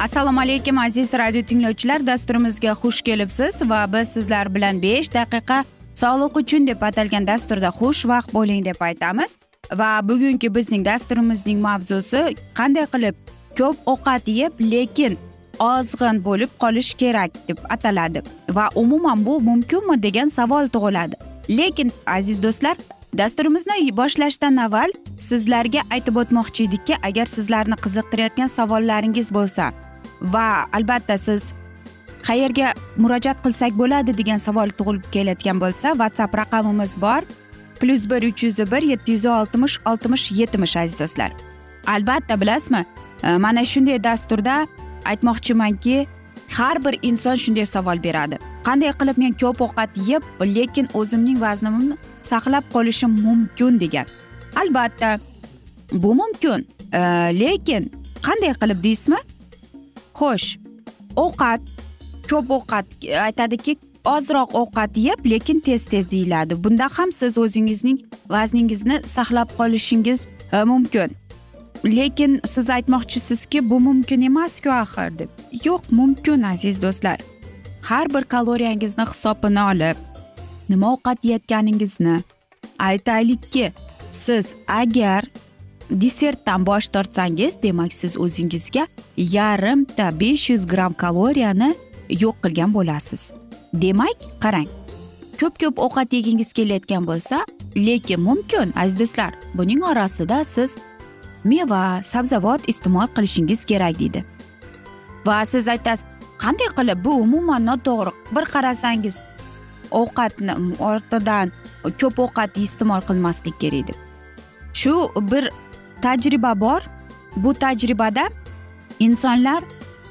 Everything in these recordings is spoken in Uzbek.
assalomu alaykum aziz radio tinglovchilar. Dasturimizga xush kelibsiz va biz sizlar bilan besh daqiqa sog'liq uchun deb atalgan dasturda xushvaqt bo'ling deb aytamiz. Va bugungi bizning dasturimizning mavzusi qanday qilib ko'p ovqat yeb lekin ozg'in bo'lib qolish kerak deb ataladi. Va umuman bu mumkinmi degan savol tug'iladi. Lekin aziz do'stlar dasturimizni boshlashdan avval sizlarga aytib o'tmoqchi edikki agar sizlarni qiziqtirayotgan savollaringiz bo'lsa va albatta siz qayerga murojaat qilsak bo'ladi degan savol tug'ilib kelayotgan bo'lsa whatsapp raqamimiz bor. Plyus bir uch yuz bir yetti yuz oltmish oltmish yetmish aziz do'stlar. Albatta bilasizmi? E, mana shunday dasturda aytmoqchimanki har bir inson shunday savol beradi. Qanday qilib men ko'p ovqat yeb lekin o'zimning vaznimni saqlab qolishim mumkin degan. Albatta bu mumkin. E, lekin qanday qilib deysizmi? Xo'sh ovqat ko'p ovqat aytadiki ozroq ovqat yeb lekin tez tez deyiladi. Bunda ham siz o'zingizning vazningizni saqlab qolishingiz e, mumkin. Lekin siz aytmoqchisizki bu mumkin emasku axir deb. Yo'q mumkin aziz do'stlar. Har bir kaloriyangizni hisobini olib nima ovqat yeyotganingizni aytaylikki siz agar desertdan bosh tortsangiz demak siz o'zingizga yarimta besh yuz gramm kaloriyani yo'q qilgan bo'lasiz. Demak qarang ko'p ko'p ovqat yegingiz kelayotgan bo'lsa lekin mumkin aziz do'stlar buning orasida siz meva sabzavot iste'mol qilishingiz kerak deydi. Va siz aytasiz qanday qilib bu umuman noto'g'ri bir qarasangiz ovqatni ortidan ko'p ovqat iste'mol qilmaslik kerak deb shu bir tajriba bor. Bu tajribada insonlar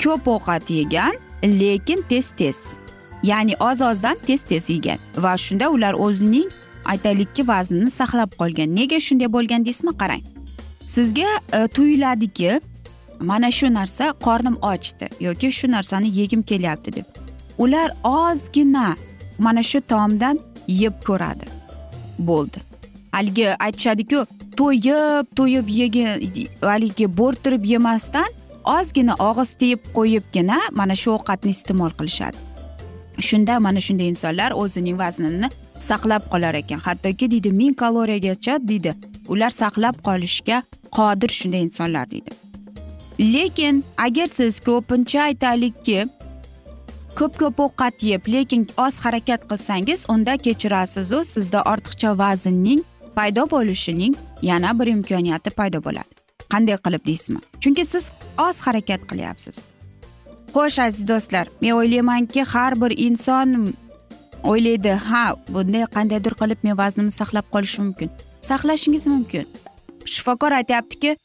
ko'p ovqat yegan lekin tez tez ya'ni oz ozdan tez tez yegan. Va shunda ular o'zining aytaylikki vaznini saqlab qolgan. Nega shunday bo'lgan deysizmi? Qarang. Sizga e, tuyuladiki mana shu narsa qornim ochdi yoki shu narsani yegim kelyapti deb. Ular ozgina mana shu taomdan yeb ko'radi. Bo'ldi. Haligi aytishadiku to'yib to'yib yegin haligi bo'rttirib yemasdan ozgina og'iz tiyib qo'yibgina mana shu ovqatni iste'mol qilishadi. Shunda mana shunday insonlar o'zining vaznini saqlab qolar ekan. Hattoki deydi ming kaloriyagacha deydi ular saqlab qolishga qodir shunday insonlar deydi. Lekin agar siz ko'pincha aytaylikki ko'p ko'p ovqat yeb lekin oz harakat qilsangiz unda kechirasizu sizda ortiqcha vaznning paydo bo'lishining yana bir imkoniyati paydo bo'ladi. Qanday qilib deysizmi? Chunki siz oz harakat qilyapsiz. Xo'sh aziz do'stlar men o'ylaymanki har bir inson o'ylaydi ha bunday qandaydir qilib men vaznimni saqlab qolishim mumkin. Saqlashingiz mumkin. Shifokor aytyaptiki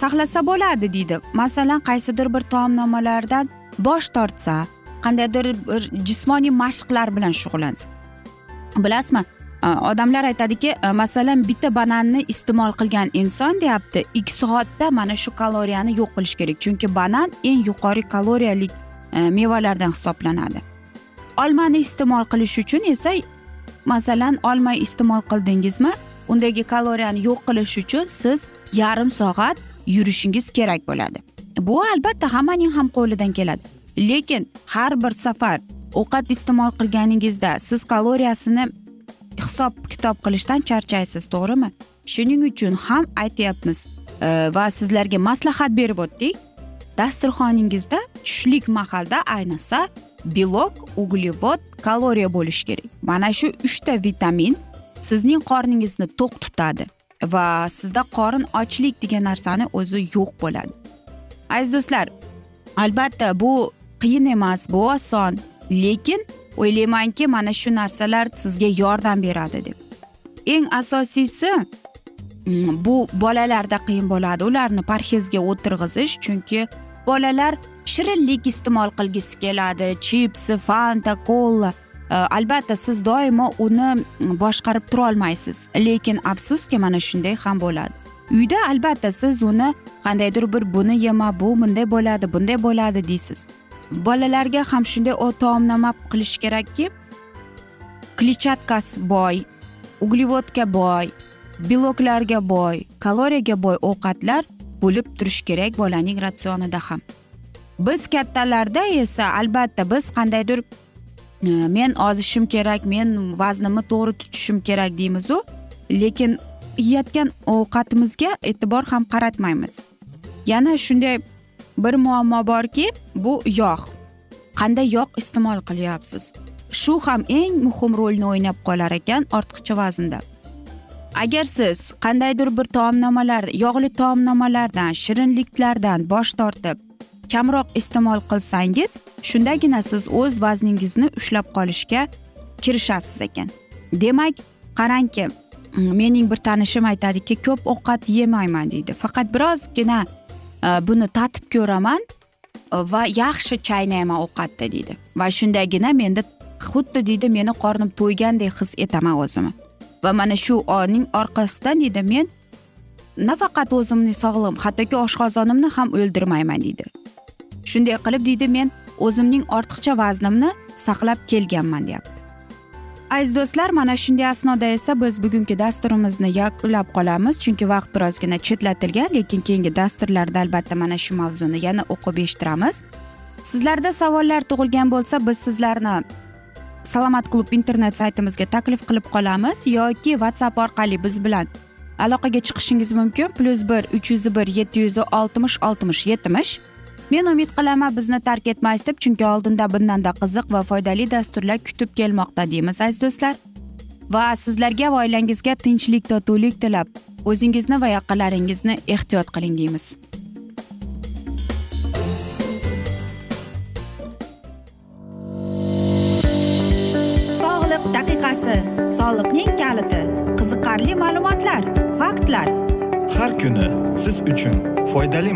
saqlasa bo'ladi deydi. Masalan qaysidir bir taomnomalardan bosh tortsa qandaydir bir jismoniy mashqlar bilan shug'ullansa. Bilasizmi? Э, odamlar aytadiki э, masalan bitta bananni iste'mol qilgan inson deyapti. Ikki soatda mana shu kaloriyani yo'q qilish kerak. Chunki banan eng yuqori kaloriyali e, mevalardan hisoblanadi. Olmani iste'mol qilish uchun esa masalan olma iste'mol qildingizmi undagi kaloriyani yo'q qilish uchun siz yarim soat yurishingiz kerak bo'ladi. Bu albatta hammaning ham qo'lidan keladi. Lekin har bir safar ovqat iste'mol qilganingizda siz kaloriyasini hisob kitob qilishdan charchaysiz to'g'rimi? Shuning uchun ham aytyapmiz e, va sizlarga maslahat berib o'tdik. Dasturxoningizda tushlik mahalda ayniqsa belok uglevod kaloriya bo'lishi kerak. Mana shu uchta vitamin sizning qorningizni to'q tutadi va sizda qorin ochlik degan narsani o'zi yo'q bo'ladi. Aziz do'stlar albatta bu qiyin emas bu oson. Lekin o'ylaymanki mana shu narsalar sizga yordam beradi deb. Eng asosiysi mm, bu bolalarda qiyin bo'ladi. Ularni parhezga o'tirg'izish chunki bolalar shirinlik iste'mol qilgisi keladi. Chipsi fanta kola e, albatta siz doimo uni mm, boshqarib turolmaysiz lekin afsuski mana shunday ham bo'ladi. Uyda albatta siz uni qandaydir bir buni yema bu bunday bo'ladi bunday bo'ladi deysiz. Bolalarga ham shunday taomnoma qilish kerakki kletchatkasi boy uglevodga boy beloklarga boy kaloriyaga boy ovqatlar bo'lib turishi kerak bolaning ratsionida ham. Biz kattalarda esa albatta biz qandaydir e, men ozishim kerak men vaznimni to'g'ri tutishim kerak deymizu lekin yeyotgan ovqatimizga e'tibor ham qaratmaymiz. Yana shunday bir muammo borki bu yog' qanday yog' iste'mol qilyapsiz. Shu ham eng muhim rolni o'ynab qolar ekan ortiqcha vaznda. Agar siz qandaydir bir taomnomalar yog'li taomnomalardan shirinliklardan bosh tortib kamroq iste'mol qilsangiz shundagina siz o'z vazningizni ushlab qolishga kirishasiz ekan. Demak qarangki mening bir tanishim aytadiki ko'p ovqat yemayman deydi. Faqat birozgina Э, buni tatib ko'raman e, va yaxshi chaynayman ovqatda deydi. Va shundagina menda xuddi deydi meni qornim to'ygandek his etaman o'zimni. Va mana shu oning orqasidan deydi men nafaqat o'zimni sog'lig'im hattoki oshqozonimni ham o'ldirmayman deydi. Shunday qilib deydi men o'zimning ortiqcha vaznimni saqlab kelganman deyapti. Aziz do'stlar mana shunday asnoda esa biz bugungi dasturimizni yakunlab qolamiz. Chunki vaqt birozgina chetlatilgan lekin keyingi dasturlarda albatta mana shu mavzuni yana o'qib eshittiramiz. Sizlarda savollar tug'ilgan bo'lsa biz sizlarni salomat klub internet saytimizga taklif qilib qolamiz yoki whatsapp orqali biz bilan aloqaga chiqishingiz mumkin. Plyus bir uch yuz bir yetti yuz oltmish oltmish yetmish. Men umid qilaman bizni tark etmaysiz deb chunki oldinda bundanda qiziq va foydali dasturlar kutib kelmoqda deymiz aziz do'stlar. Va sizlarga va oilangizga tinchlik totuvlik tilab o'zingizni va yaqinlaringizni ehtiyot qiling deymiz. Sog'liq daqiqasi soliqning kaliti qiziqarli ma'lumotlar faktlar. Har kuni siz uchun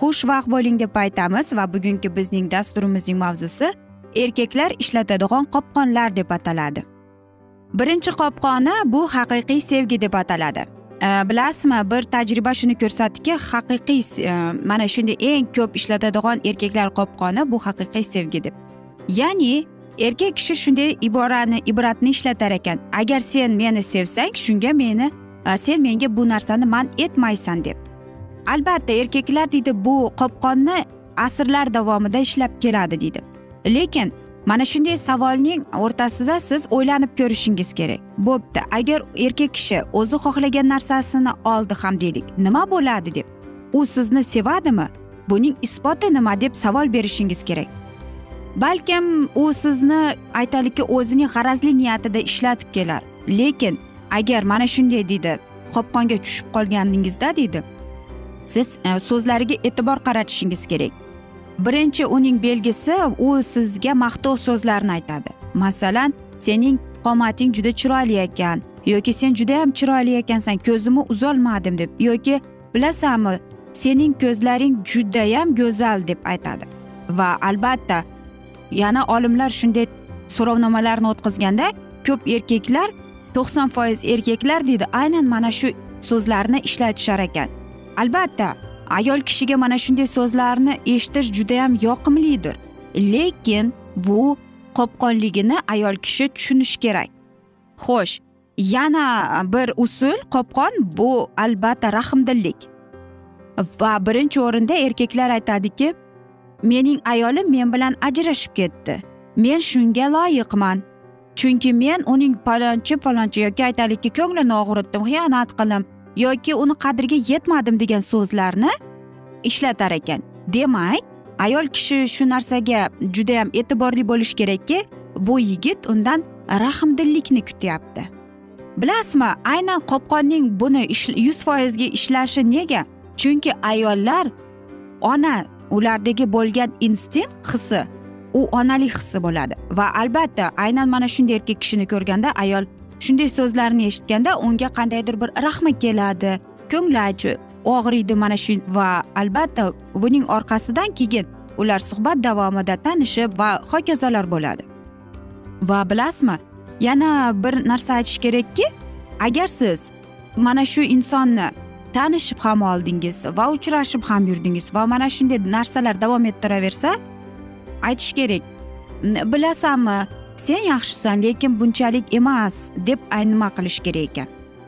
xushvaqt bo'ling deb aytamiz va bugungi bizning dasturimizning mavzusi erkaklar ishlatadigan qopqonlar deb ataladi. Birinchi qopqoni bu haqiqiy sevgi deb ataladi. E, bilasizmi bir tajriba shuni ko'rsatdiki haqiqiy e, mana shunday eng ko'p ishlatadigan erkaklar qopqoni bu haqiqiy sevgi deb. Ya'ni erkak kishi shunday iborani ibratni ishlatar ekan. Agar sen meni sevsang shunga meni e, sen menga bu narsani man etmaysan deb. Albatta erkaklar deydi bu qopqonni asrlar davomida ishlab keladi deydi. Lekin mana shunday savolning o'rtasida siz o'ylanib ko'rishingiz kerak. Bo'pti agar erkak kishi o'zi xohlagan narsasini oldi ham deylik nima bo'ladi deb? U sizni sevadimi? Buning isboti nima deb savol berishingiz kerak. Balkim u sizni aytaylikki o'zining g'arazli niyatida ishlatib kelar. Lekin agar mana shunday deydi qopqonga tushib qolganingizda deydi siz e, so'zlariga e'tibor qaratishingiz kerak. Birinchi uning belgisi u sizga maqtov so'zlarni aytadi. Masalan sening qomating juda chiroyli ekan yoki sen judayam chiroyli ekansan ko'zimni uzolmadim deb yoki bilasanmi sening ko'zlaring judayam go'zal deb aytadi. Va albatta yana olimlar shunday so'rovnomalarni o'tkazganda ko'p erkaklar to'qson foiz erkaklar deydi aynan mana shu so'zlarni ishlatishar ekan. Albatta ayol kishiga mana shunday so'zlarni eshitish judayam yoqimlidir. Lekin bu qopqonligini ayol kishi tushunishi kerak. Xo'sh yana bir usul qopqon bu albatta rahmdillik. Va birinchi o'rinda erkaklar aytadiki mening ayolim men bilan ajrashib ketdi. Men shunga loyiqman. Chunki men uning palonchi palonchi yoki aytaylikki ko'nglini og'ritdim xiyonat qildim. Yoki uni qadriga yetmadim degan so'zlarni ishlatar ekan. Demak ayol kishi shu narsaga judayam e'tiborli bo'lishi kerakki bu yigit undan rahmdillikni kutyapti. Bilasizmi aynan qopqonning buni yuz foizga ishlashi nega? Chunki ayollar ona ulardagi bo'lgan instinkt hissi u onalik hissi bo'ladi. Va albatta aynan mana shunday erkak kishini ko'rganda ayol shunday so'zlarni eshitganda unga qandaydir bir rahmi keladi. Ko'ngli achi og'riydi mana shu va albatta buning orqasidan keyin ular suhbat davomida tanishib va hokazolar bo'ladi. Va bilasizmi yana bir narsa aytish kerakki agar siz mana shu insonni tanishib ham oldingiz va uchrashib ham yurdingiz va mana shunday narsalar davom ettiraversa aytish kerak. Bilasanmi sen yaxshisan lekin bunchalik emas deb nima qilish kerak ekan.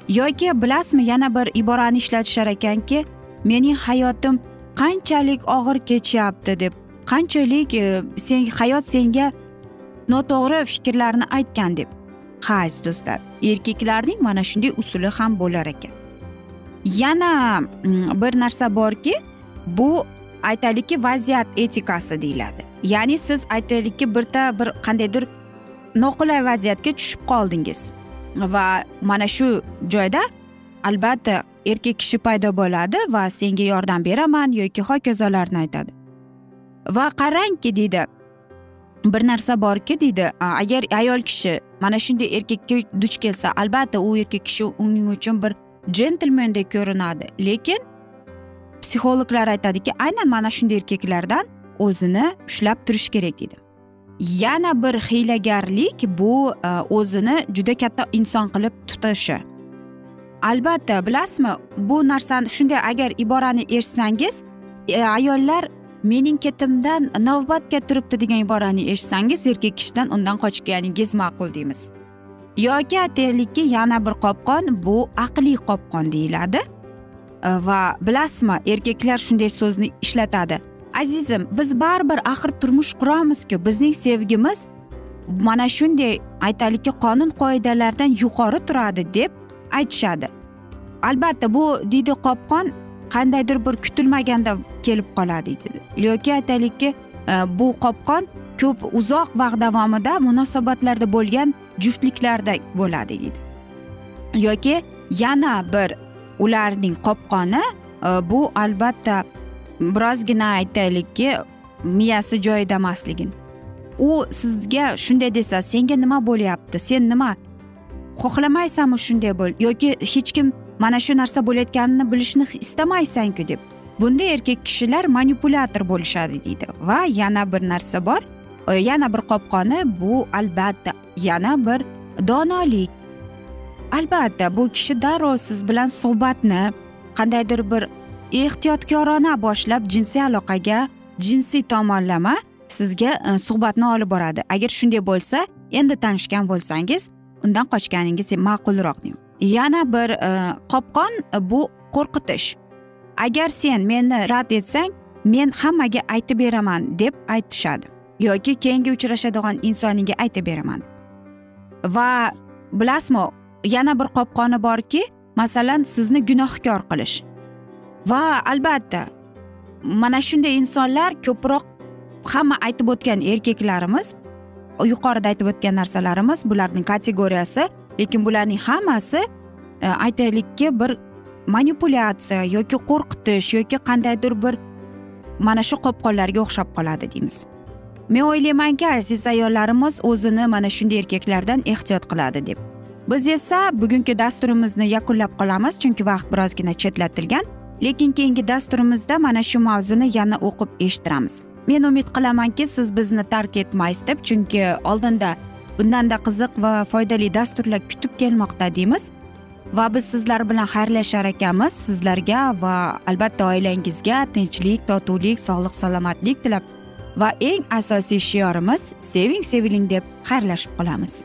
Yoki bilasizmi yana bir iborani ishlatishar ekanki mening hayotim qanchalik og'ir kechyapti deb qanchalik e, sen hayot senga noto'g'ri fikrlarni aytgan deb. Ha aziz do'stlar erkaklarning mana shunday usuli ham bo'lar ekan. Yana bir narsa borki bu aytaylikki vaziyat etikasi deyiladi. Ya'ni siz aytaylikki birda bir qandaydir noqulay vaziyatga tushib qoldingiz. Va mana shu joyda albatta erkak kishi paydo bo'ladi va senga yordam beraman yoki hokazolarni aytadi. Va qarangki deydi bir narsa borki deydi agar ayol kishi mana shunday erkakka duch kelsa albatta u erkak kishi uning uchun bir jentlmendek ko'rinadi. Lekin psixologlar aytadiki aynan mana shunday erkaklardan o'zini ushlab turish kerak deydi. Yana bir hiylagarlik bu e, o'zini juda katta inson qilib tutishi. Albatta bilasizmi bu narsani shunday agar iborani eshitsangiz e, ayollar mening ketimdan navbatga turibdi degan iborani eshitsangiz erkak kishidan undan qochganingiz ma'qul deymiz. Yoki aytaylikki yana bir qopqon bu aqliy qopqon deyiladi. E, va bilasizmi erkaklar shunday so'zni ishlatadi. Azizim biz baribir axir turmush quramizku. Bizning sevgimiz mana shunday aytaylikki qonun qoidalardan yuqori turadi deb aytishadi. Albatta bu deydi qopqon qandaydir bir kutilmaganda kelib qoladi deydi yoki aytaylikki e, bu qopqon ko'p uzoq vaqt davomida munosabatlarda bo'lgan juftliklarda bo'ladi deydi yoki yana bir ularning qopqoni e, bu albatta birozgina aytaylikki miyasi joyida emasligini u sizga shunday desa senga nima bo'lyapti? Sen nima xohlamaysanmi shunday bo'l yoki hech kim mana shu narsa bo'layotganini bilishni istamaysanku deb. Bunda erkak kishilar manipulyator bo'lishadi deydi. Va yana bir narsa bor e, yana bir qopqoni bu albatta yana bir donolik albatta bu kishi darrov siz bilan suhbatni qandaydir bir ehtiyotkorona boshlab jinsiy aloqaga jinsiy tomonlama sizga e, suhbatni olib boradi. Agar shunday bo'lsa endi tanishgan bo'lsangiz undan qochganingiz ma'qulroq yana bir e, qopqon e, bu qo'rqitish. Agar sen meni rad etsang men hammaga aytib beraman deb aytishadi yoki keyingi uchrashadigan insoningga aytib beraman. Va bilasizmi yana bir qopqoni borki masalan sizni gunohkor qilish. Va albatta. Mana shunday insonlar ko'proq hamma aytib o'tgan erkaklarimiz yuqorida aytib o'tgan narsalarimiz bularning kategoriyasi lekin bularning hammasi e, aytaylikki bir manipulyatsiya yoki qo'rqitish yoki qandaydir bir mana shu qopqonlarga o'xshab qoladi deymiz. Men o'ylaymanki aziz ayollarimiz o'zini mana shunday erkaklardan ehtiyot qiladi deb. Biz esa bugungi dasturimizni yakunlab qolamiz chunki vaqt birozgina chetlatilgan. Lekin keyingi dasturimizda mana shu mavzuni yana o'qib eshittiramiz. Men umid qilamanki siz bizni tark etmaysiz deb chunki oldinda bundanda qiziq va foydali dasturlar kutib kelmoqda deymiz. Va biz sizlar bilan xayrlashar ekanmiz. Sizlarga va albatta oilangizga tinchlik totuvlik sog'lik salomatlik tilab va eng asosiy shiorimiz seving seviling deb xayrlashib qolamiz.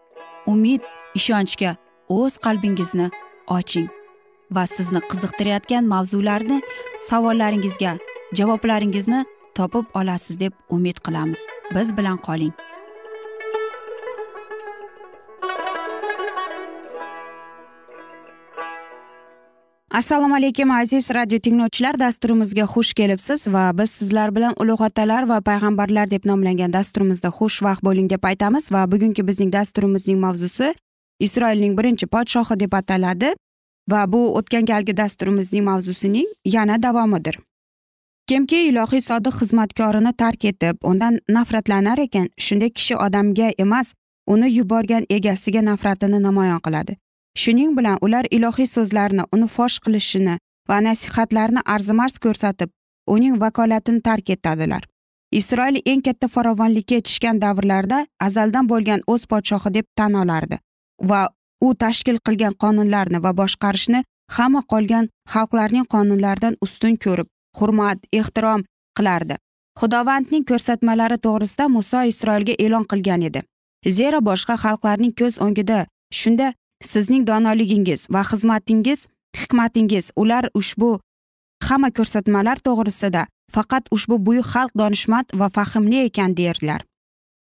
umid ishonchga o'z qalbingizni oching va sizni qiziqtirayotgan mavzularni savollaringizga javoblaringizni topib olasiz deb umid qilamiz. Biz bilan qoling. Assalomu alaykum aziz radio tinglovchilar. Dasturimizga xush kelibsiz va biz sizlar bilan ulug' otalar va payg'ambarlar deb nomlangan dasturimizda xushvaqt bo'ling deb aytamiz va bugungi bizning dasturimizning mavzusi isroilning birinchi podshohi deb ataladi va bu o'tgan galgi dasturimizning mavzusining yana davomidir. Kimki ilohiy sodiq xizmatkorini tark etib undan nafratlanar ekan shunday kishi odamga emas uni yuborgan egasiga nafratini namoyon qiladi. Shuning bilan ular ilohiy so'zlarni uni fosh qilishini va nasihatlarni arzimas ko'rsatib uning vakolatini tark etadilar. Isroil eng katta farovonlikka yetishgan davrlarda azaldan bo'lgan o'z podshohi deb tan olardi va u tashkil qilgan qonunlarni va boshqarishni hamma qolgan xalqlarning qonunlaridan ustun ko'rib hurmat ehtirom qilardi. Xudovandning ko'rsatmalari to'g'risida muso isroilga e'lon qilgan edi. Zero boshqa xalqlarning ko'z o'ngida shunda sizning donoligingiz va xizmatingiz hikmatingiz ular ushbu hamma ko'rsatmalar to'g'risida faqat ushbu buyuk xalq donishmand va fahmli ekan derdilar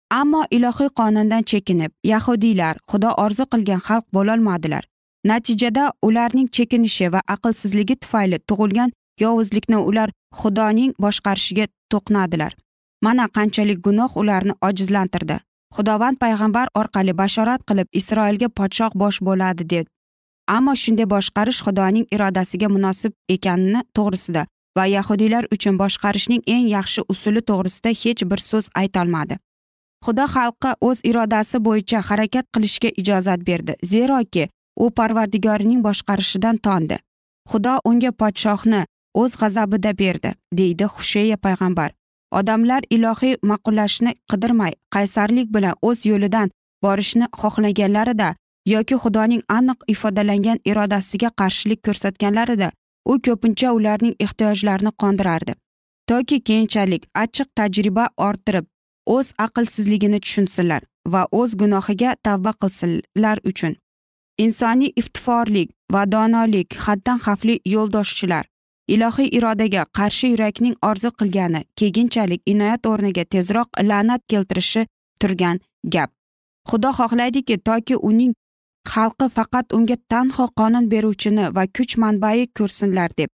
ammo ilohiy qonundan chekinib yahudiylar xudo orzu qilgan xalq bo'lolmadilar. Natijada ularning chekinishi va aqlsizligi tufayli tug'ilgan yovuzlikni ular xudoning boshqarishiga to'qnadilar. Mana qanchalik gunoh ularni ojizlantirdi. Xudovand payg'ambar orqali bashorat qilib isroilga podshoh bosh bo'ladi deb. Ammo shunday boshqarish xudoning irodasiga munosib ekanini to'g'risida va yahudiylar uchun boshqarishning eng yaxshi usuli to'g'risida hech bir so'z aytolmadi. Xudo xalqqa o'z irodasi bo'yicha harakat qilishga ijozat berdi zeroki u parvardigorining boshqarishidan tondi. Xudo unga podshohni o'z g'azabida berdi deydi husheya payg'ambar. Odamlar ilohiy ma'qullashni qidirmay qaysarlik bilan o'z yo'lidan borishni xohlaganlarida yoki xudoning aniq ifodalangan irodasiga qarshilik ko'rsatganlarida u ko'pincha ularning ehtiyojlarini qondirardi. Toki keyinchalik achchiq tajriba orttirib o'z aqlsizligini tushunsinlar va o'z gunohiga tavba qilsinlar uchun. Insoniy iftiforlik va donolik haddan xavfli yo'ldoshchilar ilohiy irodaga qarshi yurakning orzu qilgani keyinchalik inoyat o'rniga tezroq la'nat keltirishi turgan gap. Xudo xohlaydiki toki uning xalqi faqat unga tanho qonun beruvchini va kuch manbai ko'rsinlar deb.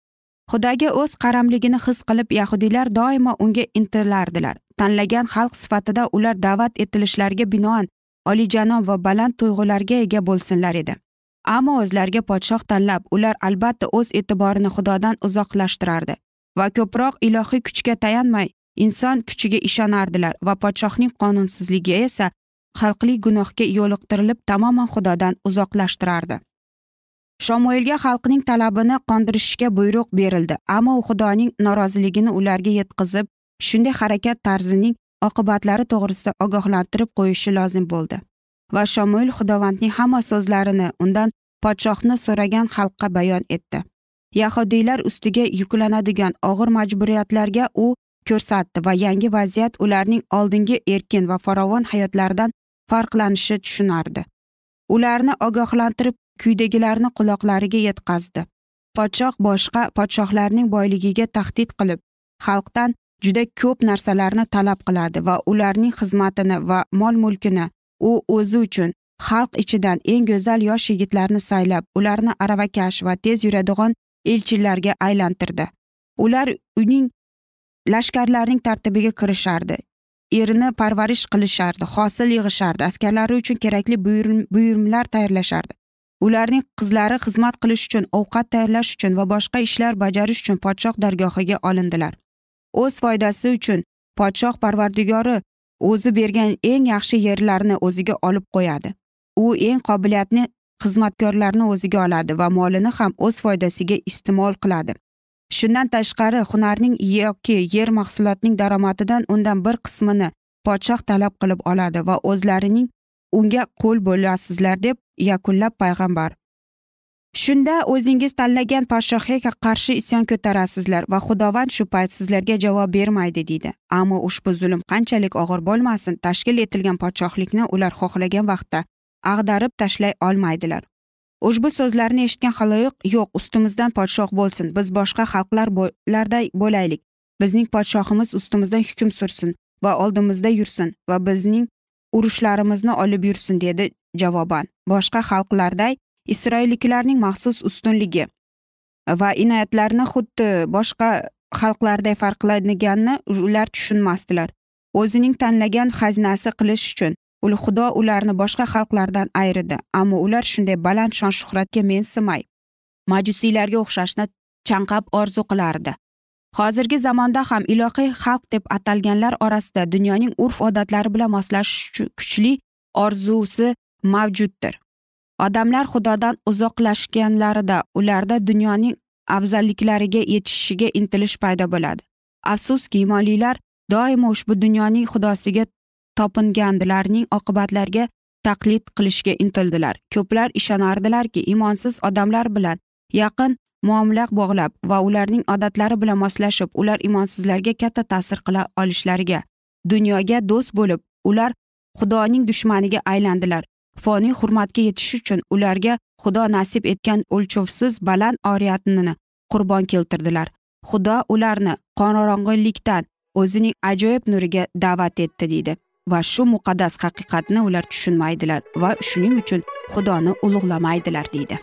Xudoga o'z qaramligini his qilib yahudiylar doimo unga intilardilar. Tanlagan xalq sifatida ular da'vat etilishlariga binoan olijanob va baland tuyg'ularga ega bo'lsinlar edi. Ammo o'zlariga podshoh tanlab ular albatta o'z e'tiborini xudodan uzoqlashtirardi. Va ko'proq ilohiy kuchga tayanmay inson kuchiga ishonardilar va podshohning qonunsizligi esa xalqli gunohga yo'liqtirilib tamoman xudodan uzoqlashtirardi. Shomuelga xalqning talabini qondirishga buyruq berildi ammo u xudoning noroziligini ularga yetkazib shunday harakat tarzining oqibatlari to'g'risida ogohlantirib qo'yishi lozim bo'ldi. Va shomuil xudovandning hamma so'zlarini undan podshohni so'ragan xalqqa bayon etdi. Yahudiylar ustiga yuklanadigan og'ir majburiyatlarga u ko'rsatdi va yangi vaziyat ularning oldingi erkin va farovon hayotlaridan farqlanishi tushunardi. Ularni ogohlantirib kuydagilarni quloqlariga yetkazdi. Podshoh boshqa podshohlarning boyligiga tahdid qilib xalqdan juda ko'p narsalarni talab qiladi va ularning xizmatini va mol mulkini u o'zi uchun xalq ichidan eng go'zal yosh yigitlarni saylab ularni aravakash va tez yuradigan elchilarga aylantirdi. Ular uning lashkarlarining tartibiga kirishardi erini parvarish qilishardi hosil yig'ishardi askarlari uchun kerakli buyumlar tayyorlashardi. Ularning qizlari xizmat qilish uchun ovqat tayyorlash uchun va boshqa ishlar bajarish uchun podshoh dargohiga olindilar. O'z foydasi uchun podshoh parvardigori o'zi bergan eng yaxshi yerlarni o'ziga olib qo'yadi. U eng qobiliyatli xizmatkorlarni o'ziga oladi va molini ham o'z foydasiga iste'mol qiladi. Shundan tashqari hunarning yoki yer mahsulotining daromadidan undan bir qismini podshoh talab qilib oladi va o'zlarining unga qo'l bo'lasizlar deb yakunlab payg'ambar shunda o'zingiz tanlagan podshohga qarshi isyon ko'tarasizlar va xudovand shu payt sizlarga javob bermaydi deydi. Ammo ushbu zulm qanchalik og'ir bo'lmasin tashkil etilgan podshohlikni ular xohlagan vaqtda ag'darib tashlay olmaydilar. Ushbu so'zlarni eshitgan haloyiq yo'q ustimizdan podshoh bo'lsin biz boshqa xalqlarlarday bo'laylik. Bizning podshohimiz ustimizdan hukm sursin va oldimizda yursin va bizning urushlarimizni olib yursin dedi javoban. Boshqa xalqlarday isroilliklarning maxsus ustunligi va inoyatlarini xuddi boshqa xalqlarday farqlanganini ular tushunmasdilar. O'zining tanlagan xazinasi qilish uchun ul xudo ularni boshqa xalqlardan ayridi ammo ular shunday baland shon shuhratga mensimay majusiylarga o'xshashni chanqab orzu qilardi. Hozirgi zamonda ham ilohiy xalq deb atalganlar orasida dunyoning urf odatlari bilan moslashish kuchli orzusi mavjuddir. Odamlar xudodan uzoqlashganlarida ularda dunyoning afzalliklariga yetishishiga intilish paydo bo'ladi. Afsuski imonlilar doimo ushbu dunyoning xudosiga topinganlarning oqibatlariga taqlid qilishga intildilar. Ko'plar ishonardilarki imonsiz odamlar bilan yaqin muomala bog'lab va ularning odatlari bilan moslashib ular imonsizlarga katta ta'sir qila olishlariga dunyoga do'st bo'lib ular xudoning dushmaniga aylandilar. Foniy hurmatga yetish uchun ularga xudo nasib etgan o'lchovsiz baland oriyatini qurbon keltirdilar. Xudo ularni qorong'ilikdan o'zining ajoyib nuriga da'vat etdi deydi va shu muqaddas haqiqatni ular tushunmaydilar va shuning uchun xudoni ulug'lamaydilar deydi.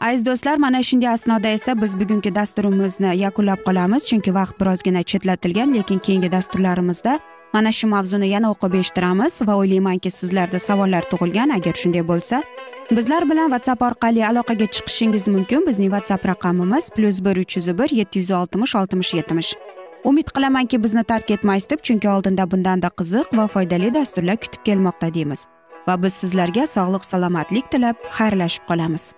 Aziz do'stlar mana shunday asnoda esa biz bugungi dasturimizni yakunlab qolamiz chunki vaqt birozgina chetlatilgan lekin keyingi dasturlarimizda mana shu mavzuni yana o'qib eshittiramiz va o'ylaymanki sizlarda savollar tug'ilgan. Agar shunday bo'lsa bizlar bilan whatsapp orqali aloqaga chiqishingiz mumkin. Bizning whatsapp raqamimiz plyus bir uch yuz bir yetti yuz oltmish oltmish yetmish umid qilamanki bizni tark etmaysiz deb chunki oldinda bundanda qiziq va foydali dasturlar kutib kelmoqda deymiz. Va biz sizlarga sog'lik salomatlik tilab xayrlashib qolamiz.